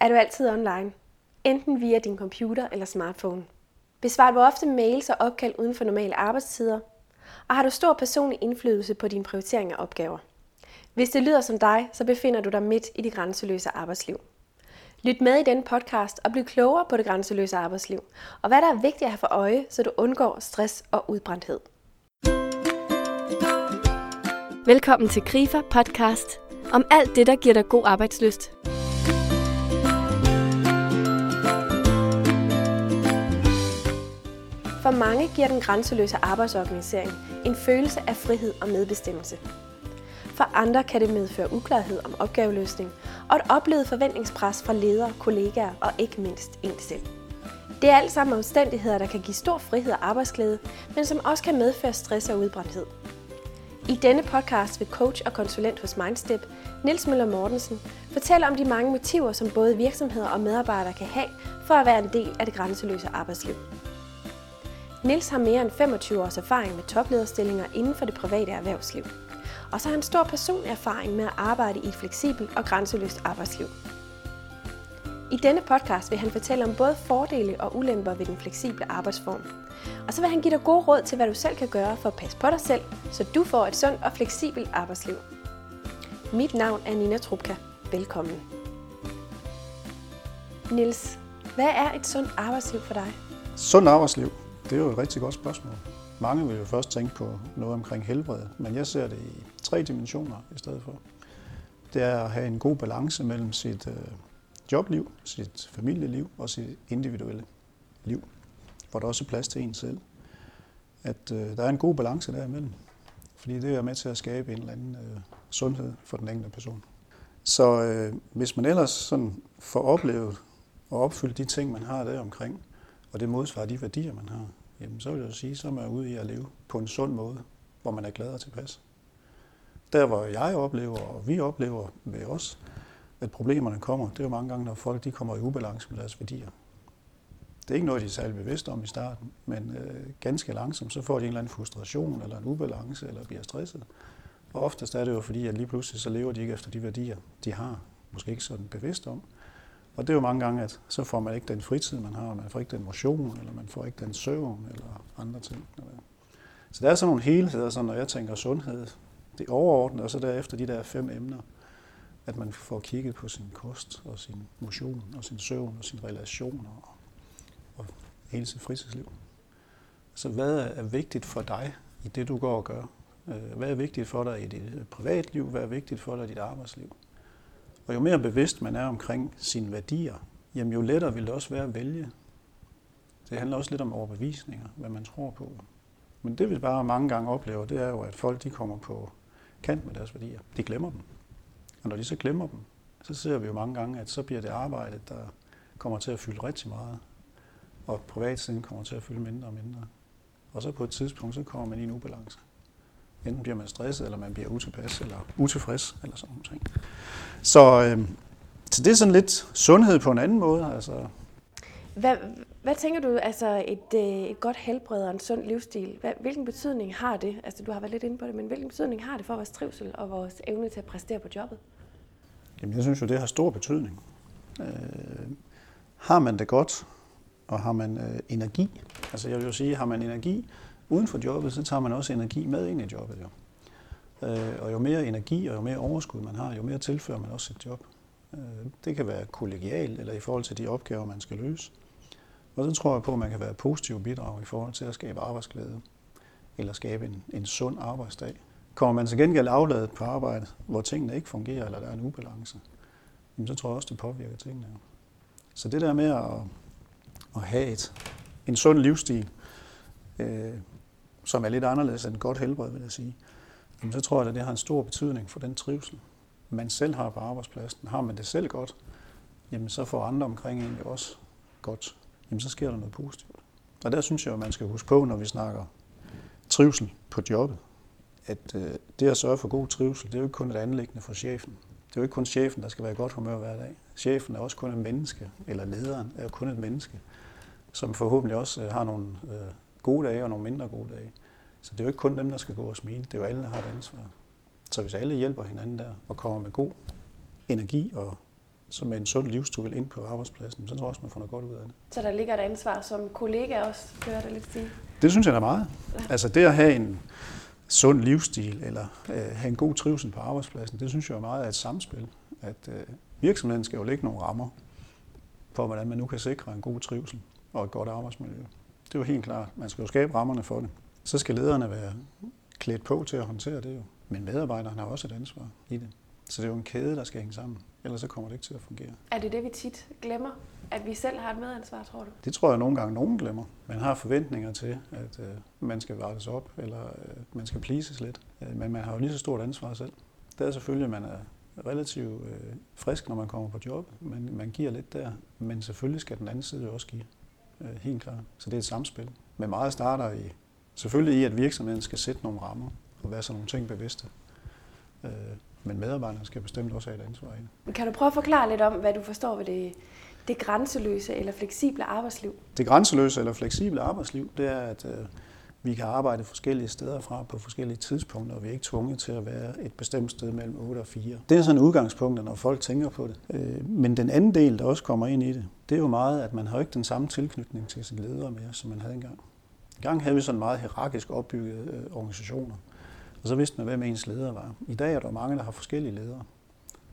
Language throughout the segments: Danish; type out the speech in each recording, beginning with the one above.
Er du altid online? Enten via din computer eller smartphone? Besvarer du ofte mails og opkald uden for normale arbejdstider? Og har du stor personlig indflydelse på din prioritering af opgaver? Hvis det lyder som dig, så befinder du dig midt i det grænseløse arbejdsliv. Lyt med i denne podcast og bliv klogere på det grænseløse arbejdsliv, og hvad der er vigtigt at have for øje, så du undgår stress og udbrændthed. Velkommen til Grifer Podcast om alt det, der giver dig god arbejdsløst. For mange giver den grænseløse arbejdsorganisering en følelse af frihed og medbestemmelse. For andre kan det medføre uklarhed om opgaveløsning og et oplevet forventningspres fra ledere, kollegaer og ikke mindst en selv. Det er alt sammen omstændigheder, der kan give stor frihed og arbejdsglæde, men som også kan medføre stress og udbrændthed. I denne podcast vil coach og konsulent hos Mindstep, Nils Møller Mortensen, fortælle om de mange motiver, som både virksomheder og medarbejdere kan have for at være en del af det grænseløse arbejdsliv. Nils har mere end 25 års erfaring med toplederstillinger inden for det private erhvervsliv. Og så har han stor personlig erfaring med at arbejde i et fleksibelt og grænseløst arbejdsliv. I denne podcast vil han fortælle om både fordele og ulemper ved den fleksible arbejdsform. Og så vil han give dig gode råd til, hvad du selv kan gøre for at passe på dig selv, så du får et sundt og fleksibelt arbejdsliv. Mit navn er Nina Trubka. Velkommen. Nils, hvad er et sundt arbejdsliv for dig? Sundt arbejdsliv, det er jo et rigtig godt spørgsmål. Mange vil jo først tænke på noget omkring helbred, men jeg ser det i tre dimensioner i stedet for. Det er at have en god balance mellem sit øh, jobliv, sit familieliv og sit individuelle liv, hvor der også er plads til en selv. At øh, der er en god balance derimellem, fordi det er med til at skabe en eller anden øh, sundhed for den enkelte person. Så øh, hvis man ellers sådan får oplevet og opfyldt de ting, man har der omkring, og det modsvarer de værdier, man har, jamen så vil jeg sige, så er man ude i at leve på en sund måde, hvor man er glad og tilpas. Der, hvor jeg oplever, og vi oplever med os, at problemerne kommer, det er jo mange gange, når folk de kommer i ubalance med deres værdier. Det er ikke noget, de er særlig bevidste om i starten, men øh, ganske langsomt, så får de en eller anden frustration eller en ubalance, eller bliver stresset. Og oftest er det jo fordi, at lige pludselig så lever de ikke efter de værdier, de har. Måske ikke sådan bevidst om. Og det er jo mange gange, at så får man ikke den fritid, man har, man får ikke den motion, eller man får ikke den søvn, eller andre ting. Så der er sådan nogle helheder, så når jeg tænker sundhed, det overordnede, og så derefter de der fem emner, at man får kigget på sin kost, og sin motion, og sin søvn, og sine relationer, og, og hele sit fritidsliv. Så hvad er vigtigt for dig i det, du går og gør? Øh, hvad er vigtigt for dig i dit privatliv? Hvad er vigtigt for dig i dit arbejdsliv? Og jo mere bevidst man er omkring sine værdier, jamen jo lettere vil det også være at vælge. Det handler også lidt om overbevisninger, hvad man tror på. Men det vi bare mange gange oplever, det er jo, at folk de kommer på kant med deres værdier. De glemmer dem. Og når de så glemmer dem, så ser vi jo mange gange, at så bliver det arbejde, der kommer til at fylde rigtig meget, og privatsiden kommer til at fylde mindre og mindre. Og så på et tidspunkt, så kommer man i en ubalance. Enten bliver man stresset, eller man bliver utilpas, eller utilfreds, eller sådan noget. Så, øh, så det er sådan lidt sundhed på en anden måde. Altså. Hvad, hvad tænker du, altså et, øh, et godt helbred og en sund livsstil, hvad, hvilken betydning har det? Altså du har været lidt inde på det, men hvilken betydning har det for vores trivsel og vores evne til at præstere på jobbet? Jamen jeg synes jo, det har stor betydning. Øh, har man det godt, og har man øh, energi, altså jeg vil jo sige, har man energi, uden for jobbet, så tager man også energi med ind i jobbet. Jo. Øh, og jo mere energi og jo mere overskud man har, jo mere tilfører man også sit job. Øh, det kan være kollegialt eller i forhold til de opgaver, man skal løse. Og så tror jeg på, at man kan være positiv bidrag i forhold til at skabe arbejdsglæde eller skabe en, en sund arbejdsdag. Kommer man til gengæld afladet på arbejde, hvor tingene ikke fungerer, eller der er en ubalance, så tror jeg også, det påvirker tingene. Så det der med at, at have et, en sund livsstil, øh, som er lidt anderledes end godt helbred, vil jeg sige, jamen så tror jeg, at det har en stor betydning for den trivsel, man selv har på arbejdspladsen. Har man det selv godt, jamen så får andre omkring en også godt. Jamen så sker der noget positivt. Og der synes jeg, at man skal huske på, når vi snakker trivsel på jobbet, at øh, det at sørge for god trivsel, det er jo ikke kun et anlæggende for chefen. Det er jo ikke kun chefen, der skal være i godt humør hver dag. Chefen er også kun et menneske, eller lederen er kun et menneske, som forhåbentlig også øh, har nogle øh, gode dage og nogle mindre gode dage. Så det er jo ikke kun dem, der skal gå og smile. Det er jo alle, der har et ansvar. Så hvis alle hjælper hinanden der og kommer med god energi og så med en sund livsstil ind på arbejdspladsen, så tror jeg også, man får noget godt ud af det. Så der ligger et ansvar som kollega også, hører det lidt sige? Det synes jeg er meget. Altså det at have en sund livsstil, eller øh, have en god trivsel på arbejdspladsen, det synes jeg er meget af et samspil. At øh, virksomheden skal jo lægge nogle rammer for, hvordan man nu kan sikre en god trivsel og et godt arbejdsmiljø. Det er jo helt klart. Man skal jo skabe rammerne for det. Så skal lederne være klædt på til at håndtere det jo. Men medarbejderne har også et ansvar i det. Så det er jo en kæde, der skal hænge sammen. Ellers så kommer det ikke til at fungere. Er det det, vi tit glemmer? At vi selv har et medansvar, tror du? Det tror jeg nogle gange, nogen glemmer. Man har forventninger til, at øh, man skal vartes op, eller øh, man skal pleases lidt. Øh, men man har jo lige så stort ansvar selv. Det er selvfølgelig, at man er relativt øh, frisk, når man kommer på job. Man, man giver lidt der, men selvfølgelig skal den anden side også give. Øh, helt klart. Så det er et samspil. Men meget starter i, selvfølgelig i, at virksomheden skal sætte nogle rammer og være sådan nogle ting bevidste. Øh, men medarbejderne skal bestemt også have et ansvar i det. Kan du prøve at forklare lidt om, hvad du forstår ved det, det grænseløse eller fleksible arbejdsliv? Det grænseløse eller fleksible arbejdsliv, det er, at øh, vi kan arbejde forskellige steder fra på forskellige tidspunkter, og vi er ikke tvunget til at være et bestemt sted mellem 8 og 4. Det er sådan udgangspunkt, når folk tænker på det. Øh, men den anden del, der også kommer ind i det, det er jo meget, at man har ikke den samme tilknytning til sin leder mere, som man havde engang. Engang havde vi sådan meget hierarkisk opbyggede øh, organisationer, og så vidste man, hvem ens leder var. I dag er der mange, der har forskellige ledere.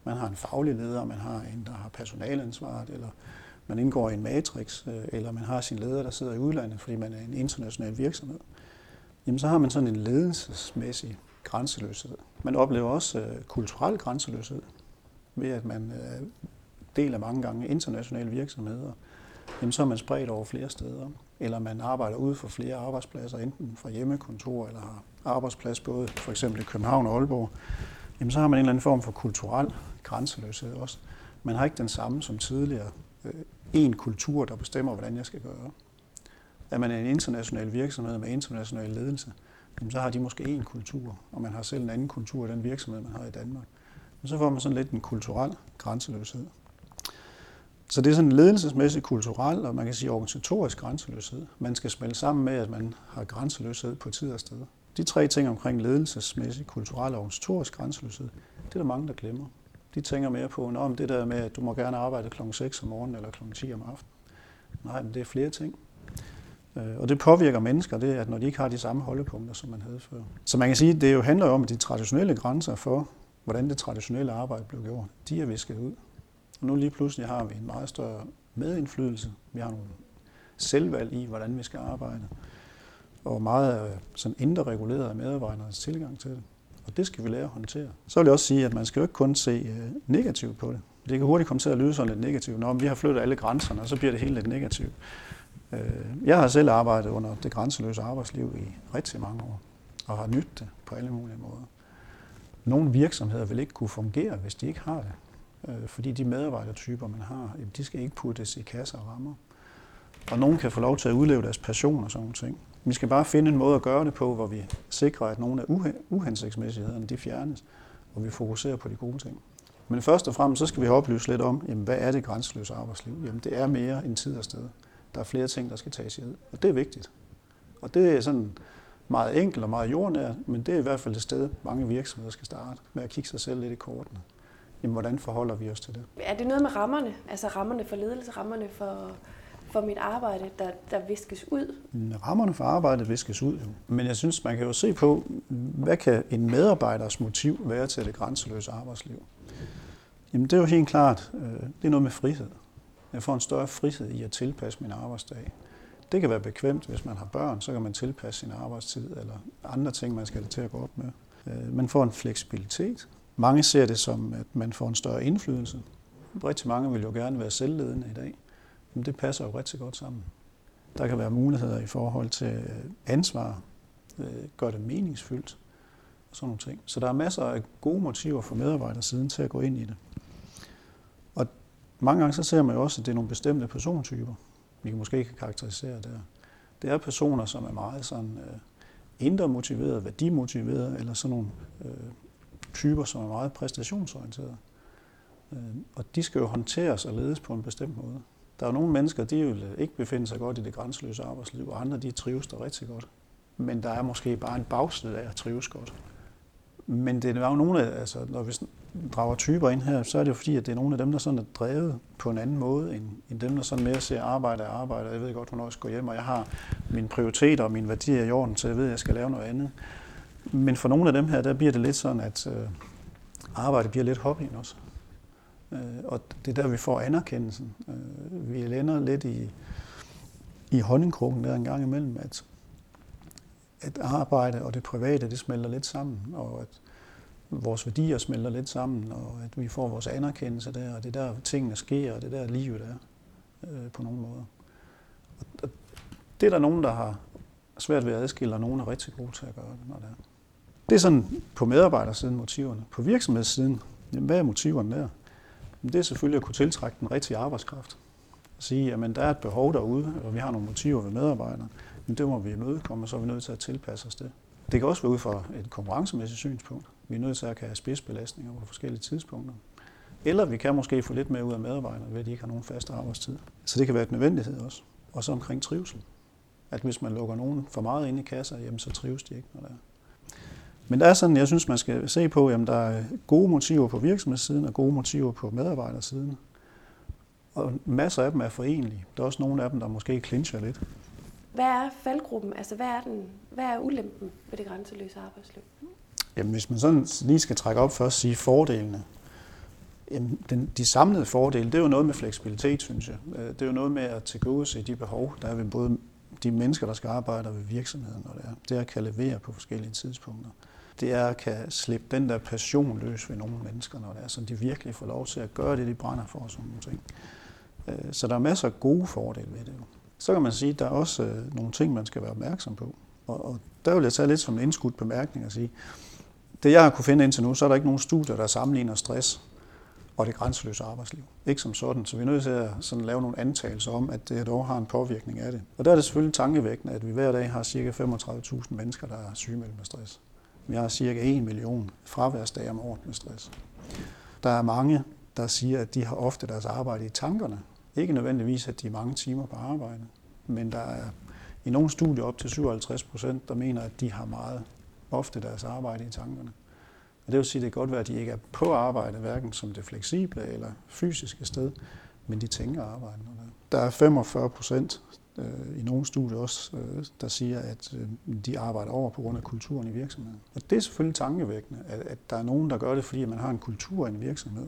Man har en faglig leder, man har en, der har personalansvaret, eller man indgår i en matrix, øh, eller man har sin leder, der sidder i udlandet, fordi man er en international virksomhed jamen så har man sådan en ledelsesmæssig grænseløshed. Man oplever også øh, kulturel grænseløshed ved, at man øh, deler mange gange internationale virksomheder. Jamen så er man spredt over flere steder. Eller man arbejder ude for flere arbejdspladser, enten fra hjemmekontor eller har arbejdsplads både for eksempel i København og Aalborg. Jamen så har man en eller anden form for kulturel grænseløshed også. Man har ikke den samme som tidligere. Øh, en kultur, der bestemmer, hvordan jeg skal gøre at man er en international virksomhed med international ledelse, så har de måske én kultur, og man har selv en anden kultur i den virksomhed, man har i Danmark. Men så får man sådan lidt en kulturel grænseløshed. Så det er sådan en ledelsesmæssig, kulturel og man kan sige organisatorisk grænseløshed. Man skal smelte sammen med, at man har grænseløshed på tid og sted. De tre ting omkring ledelsesmæssig, kulturel og organisatorisk grænseløshed, det er der mange, der glemmer. De tænker mere på, om det der med, at du må gerne arbejde kl. 6 om morgenen eller kl. 10 om aftenen. Nej, men det er flere ting. Øh, og det påvirker mennesker, det at når de ikke har de samme holdepunkter, som man havde før. Så man kan sige, at det jo handler om, at de traditionelle grænser for, hvordan det traditionelle arbejde blev gjort, de er visket ud. Og nu lige pludselig har vi en meget større medindflydelse. Vi har nogle selvvalg i, hvordan vi skal arbejde. Og meget sådan indre reguleret af medarbejdernes tilgang til det. Og det skal vi lære at håndtere. Så vil jeg også sige, at man skal jo ikke kun se øh, negativt på det. Det kan hurtigt komme til at lyde sådan lidt negativt. Når vi har flyttet alle grænserne, så bliver det helt lidt negativt. Øh, jeg har selv arbejdet under det grænseløse arbejdsliv i rigtig mange år, og har nyttet det på alle mulige måder. Nogle virksomheder vil ikke kunne fungere, hvis de ikke har det. Øh, fordi de medarbejdertyper, man har, de skal ikke puttes i kasser og rammer. Og nogen kan få lov til at udleve deres passion og sådan nogle ting. Vi skal bare finde en måde at gøre det på, hvor vi sikrer, at nogle af uhensigtsmæssighederne de fjernes, og vi fokuserer på de gode ting. Men først og fremmest så skal vi oplyse lidt om, jamen, hvad er det grænseløse arbejdsliv? Jamen, det er mere end tid og sted. Der er flere ting, der skal tages i og det er vigtigt. Og det er sådan meget enkelt og meget jordnært, men det er i hvert fald et sted, mange virksomheder skal starte med at kigge sig selv lidt i kortene. Jamen, hvordan forholder vi os til det? Er det noget med rammerne, altså rammerne for ledelse, rammerne for, for mit arbejde, der, der viskes ud? Rammerne for arbejdet viskes ud, jo. Men jeg synes, man kan jo se på, hvad kan en medarbejders motiv være til det grænseløse arbejdsliv? Jamen det er jo helt klart, øh, det er noget med frihed. Jeg får en større frihed i at tilpasse min arbejdsdag. Det kan være bekvemt, hvis man har børn, så kan man tilpasse sin arbejdstid eller andre ting, man skal til at gå op med. Øh, man får en fleksibilitet. Mange ser det som, at man får en større indflydelse. Rigtig mange vil jo gerne være selvledende i dag. Men det passer jo rigtig godt sammen. Der kan være muligheder i forhold til øh, ansvar, øh, gør det meningsfyldt og sådan nogle ting. Så der er masser af gode motiver for medarbejdersiden til at gå ind i det. Mange gange så ser man jo også, at det er nogle bestemte persontyper, vi kan måske ikke karakterisere der. Det er personer, som er meget sådan øh, indre motiveret, værdimotiveret, eller sådan nogle øh, typer, som er meget præstationsorienterede. Øh, og de skal jo håndteres og ledes på en bestemt måde. Der er jo nogle mennesker, de vil øh, ikke befinde sig godt i det grænseløse arbejdsliv, og andre de trives der rigtig godt. Men der er måske bare en bagside af at trives godt. Men det er jo nogle af, altså, når vi drager typer ind her, så er det jo fordi, at det er nogle af dem, der sådan er drevet på en anden måde, end, end dem, der sådan mere ser arbejde og arbejde. Jeg ved godt, hvornår jeg skal gå hjem, og jeg har mine prioriteter og mine værdier i orden, så jeg ved, at jeg skal lave noget andet. Men for nogle af dem her, der bliver det lidt sådan, at øh, arbejde bliver lidt hobbyen også. Øh, og det er der, vi får anerkendelsen. Øh, vi lander lidt i, i honningkrukken der en gang imellem, at, at arbejde og det private, det smelter lidt sammen, og at vores værdier smelter lidt sammen, og at vi får vores anerkendelse der, og det er der tingene sker, og det er der livet er øh, på nogle måder. Og, og det er der nogen, der har svært ved at adskille, og nogen er rigtig gode til at gøre det, når det er. Det er sådan på medarbejdersiden motiverne. På virksomhedssiden, jamen, hvad er motiverne der? Jamen, det er selvfølgelig at kunne tiltrække den rigtige arbejdskraft. At sige, at der er et behov derude, og vi har nogle motiver ved medarbejderne. Men det må vi imødekomme, og så er vi nødt til at tilpasse os det. Det kan også være ud fra et konkurrencemæssigt synspunkt. Vi er nødt til at have spidsbelastninger på forskellige tidspunkter. Eller vi kan måske få lidt mere ud af medarbejderne, ved at de ikke har nogen fast arbejdstid. Så det kan være et nødvendighed også. Og så omkring trivsel. At hvis man lukker nogen for meget ind i kasser, jamen så trives de ikke, når der er. Men der er sådan, jeg synes, man skal se på, at der er gode motiver på virksomhedssiden og gode motiver på medarbejdersiden. Og masser af dem er forenlige. Der er også nogle af dem, der måske clincher lidt. Hvad er faldgruppen? Altså, hvad er, den, hvad er ulempen ved det grænseløse arbejdsliv? Jamen, hvis man sådan lige skal trække op først og sige fordelene. Jamen, den, de samlede fordele, det er jo noget med fleksibilitet, synes jeg. Øh, det er jo noget med at tilgodese de behov, der er ved både de mennesker, der skal arbejde ved virksomheden, og det er. Det er at kan levere på forskellige tidspunkter. Det er at kan slippe den der passion løs ved nogle mennesker, når det er så de virkelig får lov til at gøre det, de brænder for, sådan nogle ting. Øh, så der er masser af gode fordele ved det. Så kan man sige, at der er også øh, nogle ting, man skal være opmærksom på. Og, og der vil jeg tage lidt som en indskudt bemærkning og sige, det jeg har kunne finde indtil nu, så er der ikke nogen studier, der sammenligner stress og det grænseløse arbejdsliv. Ikke som sådan, så vi er nødt til at sådan lave nogle antagelser om, at det dog har en påvirkning af det. Og der er det selvfølgelig tankevækkende, at vi hver dag har ca. 35.000 mennesker, der er sygemeldt med stress. Vi har ca. 1 million fraværsdage om året med stress. Der er mange, der siger, at de har ofte deres arbejde i tankerne. Ikke nødvendigvis, at de er mange timer på arbejde, men der er i nogle studier op til 57 procent, der mener, at de har meget ofte deres arbejde i tankerne. Og det vil sige, at det kan godt være, at de ikke er på arbejde, hverken som det fleksible eller fysiske sted, men de tænker arbejde. Der er 45 procent øh, i nogle studier også, øh, der siger, at øh, de arbejder over på grund af kulturen i virksomheden. Og det er selvfølgelig tankevækkende, at, at der er nogen, der gør det, fordi man har en kultur i en virksomhed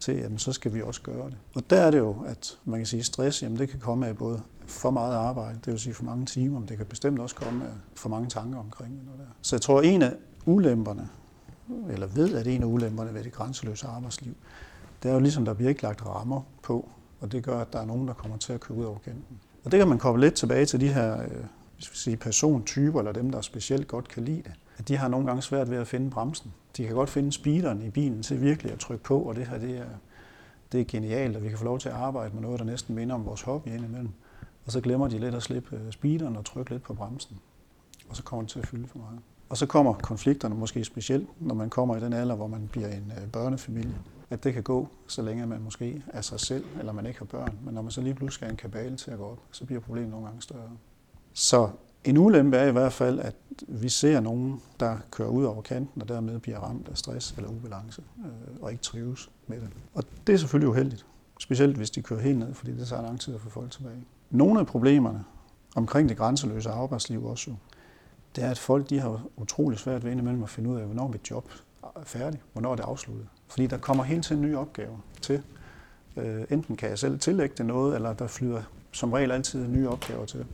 til, at så skal vi også gøre det. Og der er det jo, at man kan sige, at stress, jamen det kan komme af både for meget arbejde, det vil sige for mange timer, men det kan bestemt også komme af for mange tanker omkring det. Så jeg tror, at en af ulemperne, eller ved, at en af ulemperne ved det grænseløse arbejdsliv, det er jo ligesom, der bliver ikke lagt rammer på, og det gør, at der er nogen, der kommer til at køre ud over kanten. Og det kan man koble lidt tilbage til de her øh, hvis vi siger, persontyper, eller dem, der specielt godt kan lide det. At de har nogle gange svært ved at finde bremsen. De kan godt finde speederen i bilen til virkelig at trykke på, og det her det er, det er genialt, at vi kan få lov til at arbejde med noget, der næsten minder om vores hobby indimellem. Og så glemmer de lidt at slippe øh, speederen og trykke lidt på bremsen. Og så kommer det til at fylde for meget. Og så kommer konflikterne måske specielt, når man kommer i den alder, hvor man bliver en øh, børnefamilie. At det kan gå, så længe man måske er sig selv, eller man ikke har børn. Men når man så lige pludselig skal have en kabale til at gå op, så bliver problemet nogle gange større. Så en ulempe er i hvert fald, at vi ser nogen, der kører ud over kanten, og dermed bliver ramt af stress eller ubalance, øh, og ikke trives med det. Og det er selvfølgelig uheldigt. Specielt hvis de kører helt ned, fordi det tager lang tid at få folk tilbage. Nogle af problemerne omkring det grænseløse arbejdsliv også jo, det er, at folk de har utrolig svært ved indimellem at finde ud af, hvornår mit job er færdigt, hvornår er det afsluttet. Fordi der kommer hele tiden nye opgaver til. Øh, enten kan jeg selv tillægge det noget, eller der flyder som regel altid nye opgaver til.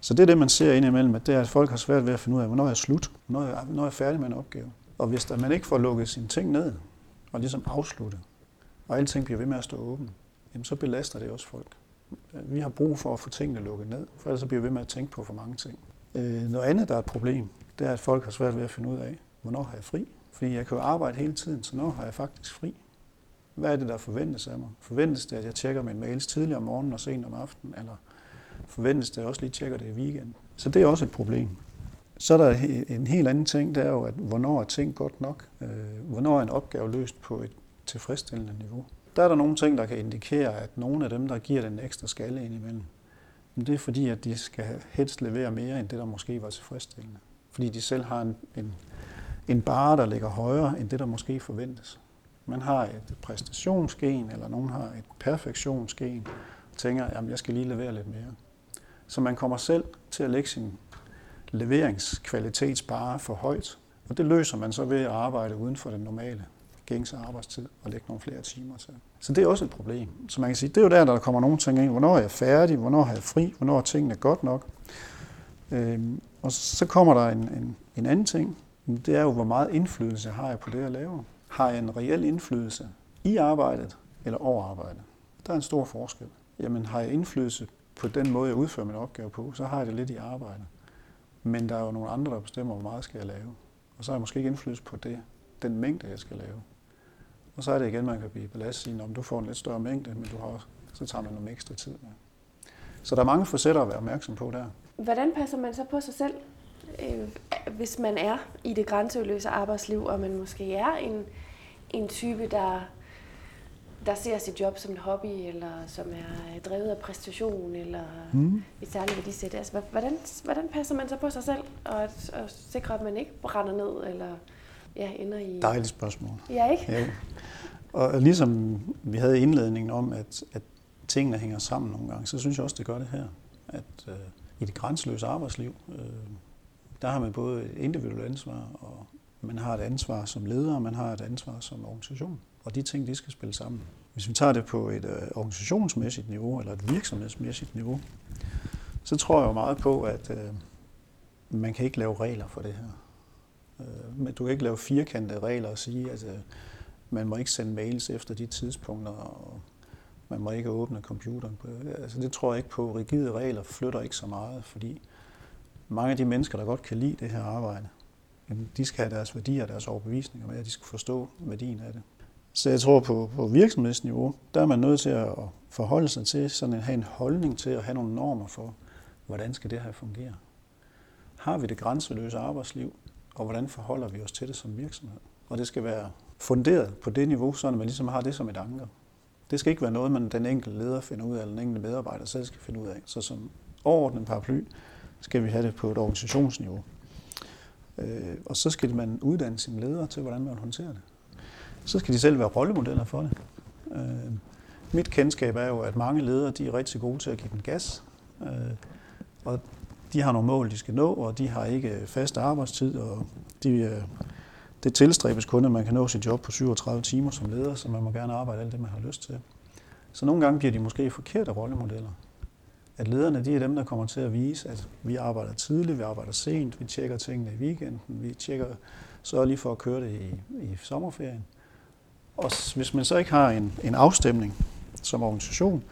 Så det er det, man ser indimellem, at det er, at folk har svært ved at finde ud af, hvornår er slut, hvornår jeg, hvornår er færdig med en opgave. Og hvis der, man ikke får lukket sine ting ned, og ligesom afslutte, og alting bliver ved med at stå åben, jamen så belaster det også folk. Vi har brug for at få tingene lukket ned, for ellers bliver vi ved med at tænke på for mange ting. Øh, noget andet, der er et problem, det er, at folk har svært ved at finde ud af, hvornår har jeg fri? Fordi jeg kan jo arbejde hele tiden, så når har jeg faktisk fri? Hvad er det, der forventes af mig? Forventes det, at jeg tjekker mine mails tidligere om morgenen og sent om aftenen, eller forventes det også lige tjekker det i weekenden? Så det er også et problem. Så er der en helt anden ting, det er jo, at hvornår er ting godt nok? Øh, hvornår er en opgave løst på et tilfredsstillende niveau? Der er der nogle ting, der kan indikere, at nogle af dem, der giver den ekstra skalle ind imellem, det er fordi, at de skal helst levere mere, end det, der måske var tilfredsstillende. Fordi de selv har en, en, en bare, der ligger højere, end det, der måske forventes. Man har et præstationsgen, eller nogen har et perfektionsgen, og tænker, at jeg skal lige levere lidt mere. Så man kommer selv til at lægge sin leveringskvalitetsbare for højt, og det løser man så ved at arbejde uden for den normale gængse arbejdstid og lægge nogle flere timer til. Så det er også et problem. Så man kan sige, det er jo der, der kommer nogle ting ind. Hvornår er jeg færdig? Hvornår har jeg fri? Hvornår er tingene godt nok? Øhm, og så kommer der en, en, en anden ting. Det er jo, hvor meget indflydelse har jeg på det, jeg laver. Har jeg en reel indflydelse i arbejdet eller over arbejdet? Der er en stor forskel. Jamen, har jeg indflydelse på den måde, jeg udfører min opgave på, så har jeg det lidt i arbejdet. Men der er jo nogle andre, der bestemmer, hvor meget skal jeg lave. Og så har jeg måske ikke indflydelse på det, den mængde, jeg skal lave. Og så er det igen, man kan blive belastet om du får en lidt større mængde, men du har også, så tager man noget ekstra tid med. Så der er mange facetter at være opmærksom på der. Hvordan passer man så på sig selv, øh, hvis man er i det grænseløse arbejdsliv, og man måske er en, en type, der, der ser sit job som en hobby, eller som er drevet af præstation, eller mm. et særligt værdisæt. Altså, hvordan, hvordan passer man så på sig selv, og, og sikrer, at man ikke brænder ned, eller ja, ender i... Dejligt spørgsmål. Ja, ikke? Ja. Og ligesom vi havde indledningen om, at, at tingene hænger sammen nogle gange, så synes jeg også, det gør det her. At øh, i det grænseløse arbejdsliv, øh, der har man både et individuelt ansvar, og man har et ansvar som leder, og man har et ansvar som organisation. Og de ting, de skal spille sammen. Hvis vi tager det på et øh, organisationsmæssigt niveau, eller et virksomhedsmæssigt niveau, så tror jeg jo meget på, at øh, man kan ikke lave regler for det her. Øh, men du kan ikke lave firkantede regler og sige, at øh, man må ikke sende mails efter de tidspunkter, og man må ikke åbne computeren. På. Altså, det tror jeg ikke på. Rigide regler flytter ikke så meget, fordi mange af de mennesker, der godt kan lide det her arbejde, de skal have deres værdier og deres overbevisninger med, og de skal forstå værdien af det. Så jeg tror på, på virksomhedsniveau, der er man nødt til at forholde sig til, sådan at have en holdning til at have nogle normer for, hvordan skal det her fungere. Har vi det grænseløse arbejdsliv, og hvordan forholder vi os til det som virksomhed? Og det skal være funderet på det niveau, så man ligesom har det som et anker. Det skal ikke være noget, man den enkelte leder finder ud af, eller den enkelte medarbejder selv skal finde ud af. Så som overordnet paraply skal vi have det på et organisationsniveau. Øh, og så skal man uddanne sine ledere til, hvordan man håndterer det. Så skal de selv være rollemodeller for det. Øh, mit kendskab er jo, at mange ledere de er rigtig gode til at give den gas. Øh, og de har nogle mål, de skal nå, og de har ikke øh, fast arbejdstid, og de, øh, det tilstræbes kun, at man kan nå sit job på 37 timer som leder, så man må gerne arbejde alt det, man har lyst til. Så nogle gange bliver de måske forkerte rollemodeller. At lederne de er dem, der kommer til at vise, at vi arbejder tidligt, vi arbejder sent, vi tjekker tingene i weekenden, vi tjekker, så lige for at køre det i, i sommerferien. Og hvis man så ikke har en, en afstemning som organisation,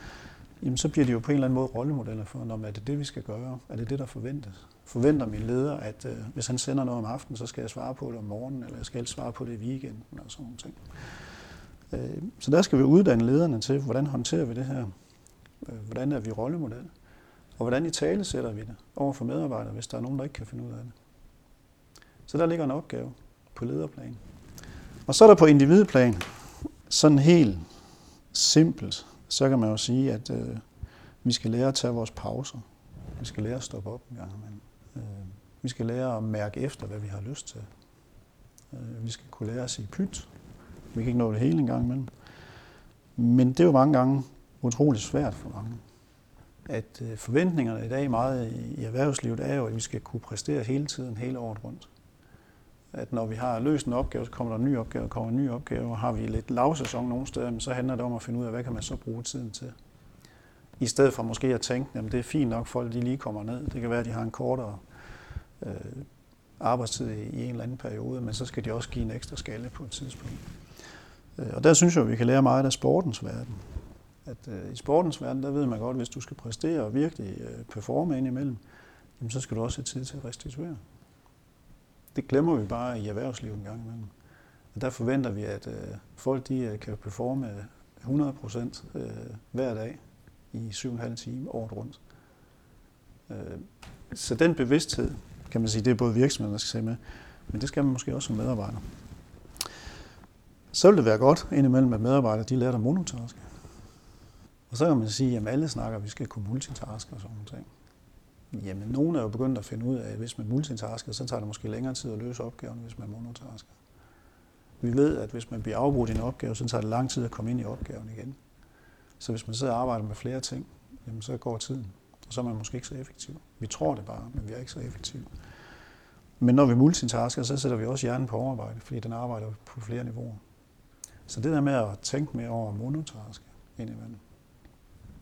jamen så bliver de jo på en eller anden måde rollemodeller for, når er det det, vi skal gøre? Er det det, der forventes? Forventer min leder, at øh, hvis han sender noget om aftenen, så skal jeg svare på det om morgenen, eller jeg skal svare på det i weekenden, og sådan nogle ting. Øh, så der skal vi uddanne lederne til, hvordan håndterer vi det her? Øh, hvordan er vi rollemodel? Og hvordan i tale sætter vi det over for medarbejdere, hvis der er nogen, der ikke kan finde ud af det? Så der ligger en opgave på lederplan. Og så er der på individplan, sådan helt simpelt, så kan man jo sige, at øh, vi skal lære at tage vores pauser. Vi skal lære at stoppe op en gang imellem. Øh, vi skal lære at mærke efter, hvad vi har lyst til. Øh, vi skal kunne lære at sige pyt. Vi kan ikke nå det hele en gang imellem. Men det er jo mange gange utroligt svært for mange. At øh, forventningerne i dag meget i, i erhvervslivet er jo, at vi skal kunne præstere hele tiden, hele året rundt. At når vi har løst en opgave, så kommer der en ny opgave, kommer en ny opgave, og har vi lidt lavsæson nogle steder, så handler det om at finde ud af, hvad kan man så bruge tiden til. I stedet for måske at tænke, at det er fint nok, folk de lige kommer ned. Det kan være, at de har en kortere øh, arbejdstid i, en eller anden periode, men så skal de også give en ekstra skalle på et tidspunkt. Øh, og der synes jeg, at vi kan lære meget af sportens verden. At øh, i sportens verden, der ved man godt, at hvis du skal præstere og virkelig øh, performe indimellem, jamen, så skal du også have tid til at restituere. Det glemmer vi bare i erhvervslivet en gang imellem. Og der forventer vi, at øh, folk de, øh, kan performe 100 procent øh, hver dag i 7,5 timer året rundt. Øh, så den bevidsthed, kan man sige, det er både virksomheden, der skal se med, men det skal man måske også som medarbejder. Så vil det være godt indimellem, at medarbejdere de lærer at monotaske. Og så kan man sige, at alle snakker, at vi skal kunne multitaske og sådan noget. Jamen, nogen er jo begyndt at finde ud af, at hvis man multitasker, så tager det måske længere tid at løse opgaven, hvis man monotasker. Vi ved, at hvis man bliver afbrudt i en opgave, så tager det lang tid at komme ind i opgaven igen. Så hvis man sidder og arbejder med flere ting, jamen så går tiden, og så er man måske ikke så effektiv. Vi tror det bare, men vi er ikke så effektive. Men når vi multitasker, så sætter vi også hjernen på overarbejde, fordi den arbejder på flere niveauer. Så det der med at tænke mere over monotaske indimellem.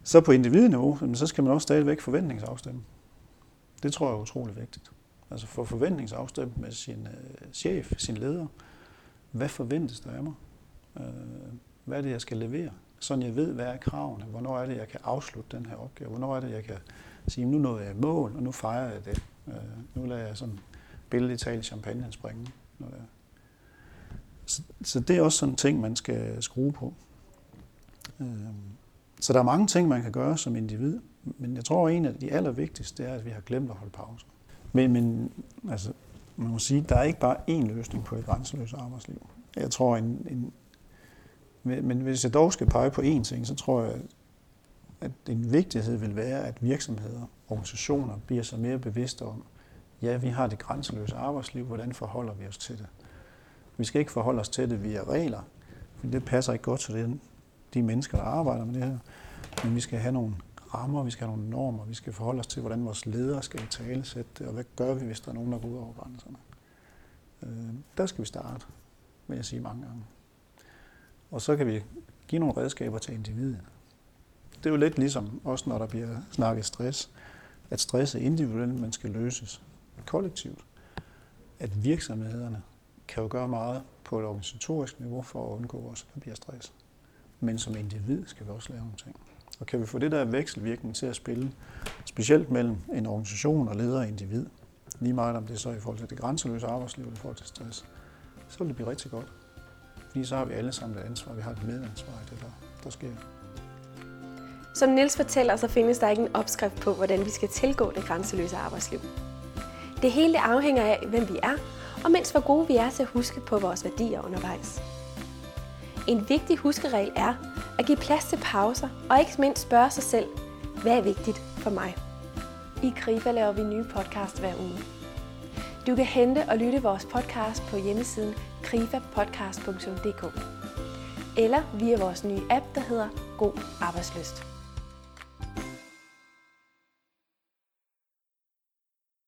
Så på individniveau, så skal man også stadigvæk forventningsafstemme. Det tror jeg er utrolig vigtigt. Altså få forventningsafstemt med sin øh, chef, sin leder. Hvad forventes der af mig? Øh, hvad er det, jeg skal levere? Sådan jeg ved, hvad er kravene? Hvornår er det, jeg kan afslutte den her opgave? Hvornår er det, jeg kan sige, nu nåede jeg mål, og nu fejrer jeg det. Øh, nu lader jeg sådan billedligt tale champagne springe. Så, så det er også sådan en ting, man skal skrue på. Så der er mange ting, man kan gøre som individ, men jeg tror, at en af de allervigtigste er, at vi har glemt at holde pause. Men, men altså, man må sige, der er ikke bare én løsning på et grænseløst arbejdsliv. Jeg tror, en, en, men hvis jeg dog skal pege på én ting, så tror jeg, at en vigtighed vil være, at virksomheder, organisationer bliver så mere bevidste om, ja, vi har det grænseløse arbejdsliv, hvordan forholder vi os til det? Vi skal ikke forholde os til det via regler, for det passer ikke godt til den de mennesker, der arbejder med det her. Men vi skal have nogle rammer, vi skal have nogle normer, vi skal forholde os til, hvordan vores ledere skal tale det, og hvad gør vi, hvis der er nogen, der går ud over grænserne. Øh, der skal vi starte, vil jeg sige mange gange. Og så kan vi give nogle redskaber til individet. Det er jo lidt ligesom også, når der bliver snakket stress, at stress er individuelt, men skal løses kollektivt. At virksomhederne kan jo gøre meget på et organisatorisk niveau for at undgå, at der bliver stress. Men som individ skal vi også lave nogle ting. Og kan vi få det der vekselvirkning til at spille, specielt mellem en organisation og leder og individ, lige meget om det er så i forhold til det grænseløse arbejdsliv eller i forhold til stress, så vil det blive rigtig godt. Fordi så har vi alle sammen et ansvar, vi har et medansvar i det, der, der sker. Som Nils fortæller, så findes der ikke en opskrift på, hvordan vi skal tilgå det grænseløse arbejdsliv. Det hele afhænger af, hvem vi er, og mindst hvor gode vi er til at huske på vores værdier undervejs. En vigtig huskeregel er at give plads til pauser, og ikke mindst spørge sig selv, hvad er vigtigt for mig? I Krifa laver vi nye podcast hver uge. Du kan hente og lytte vores podcast på hjemmesiden krifapodcast.dk eller via vores nye app, der hedder God Arbejdsløst.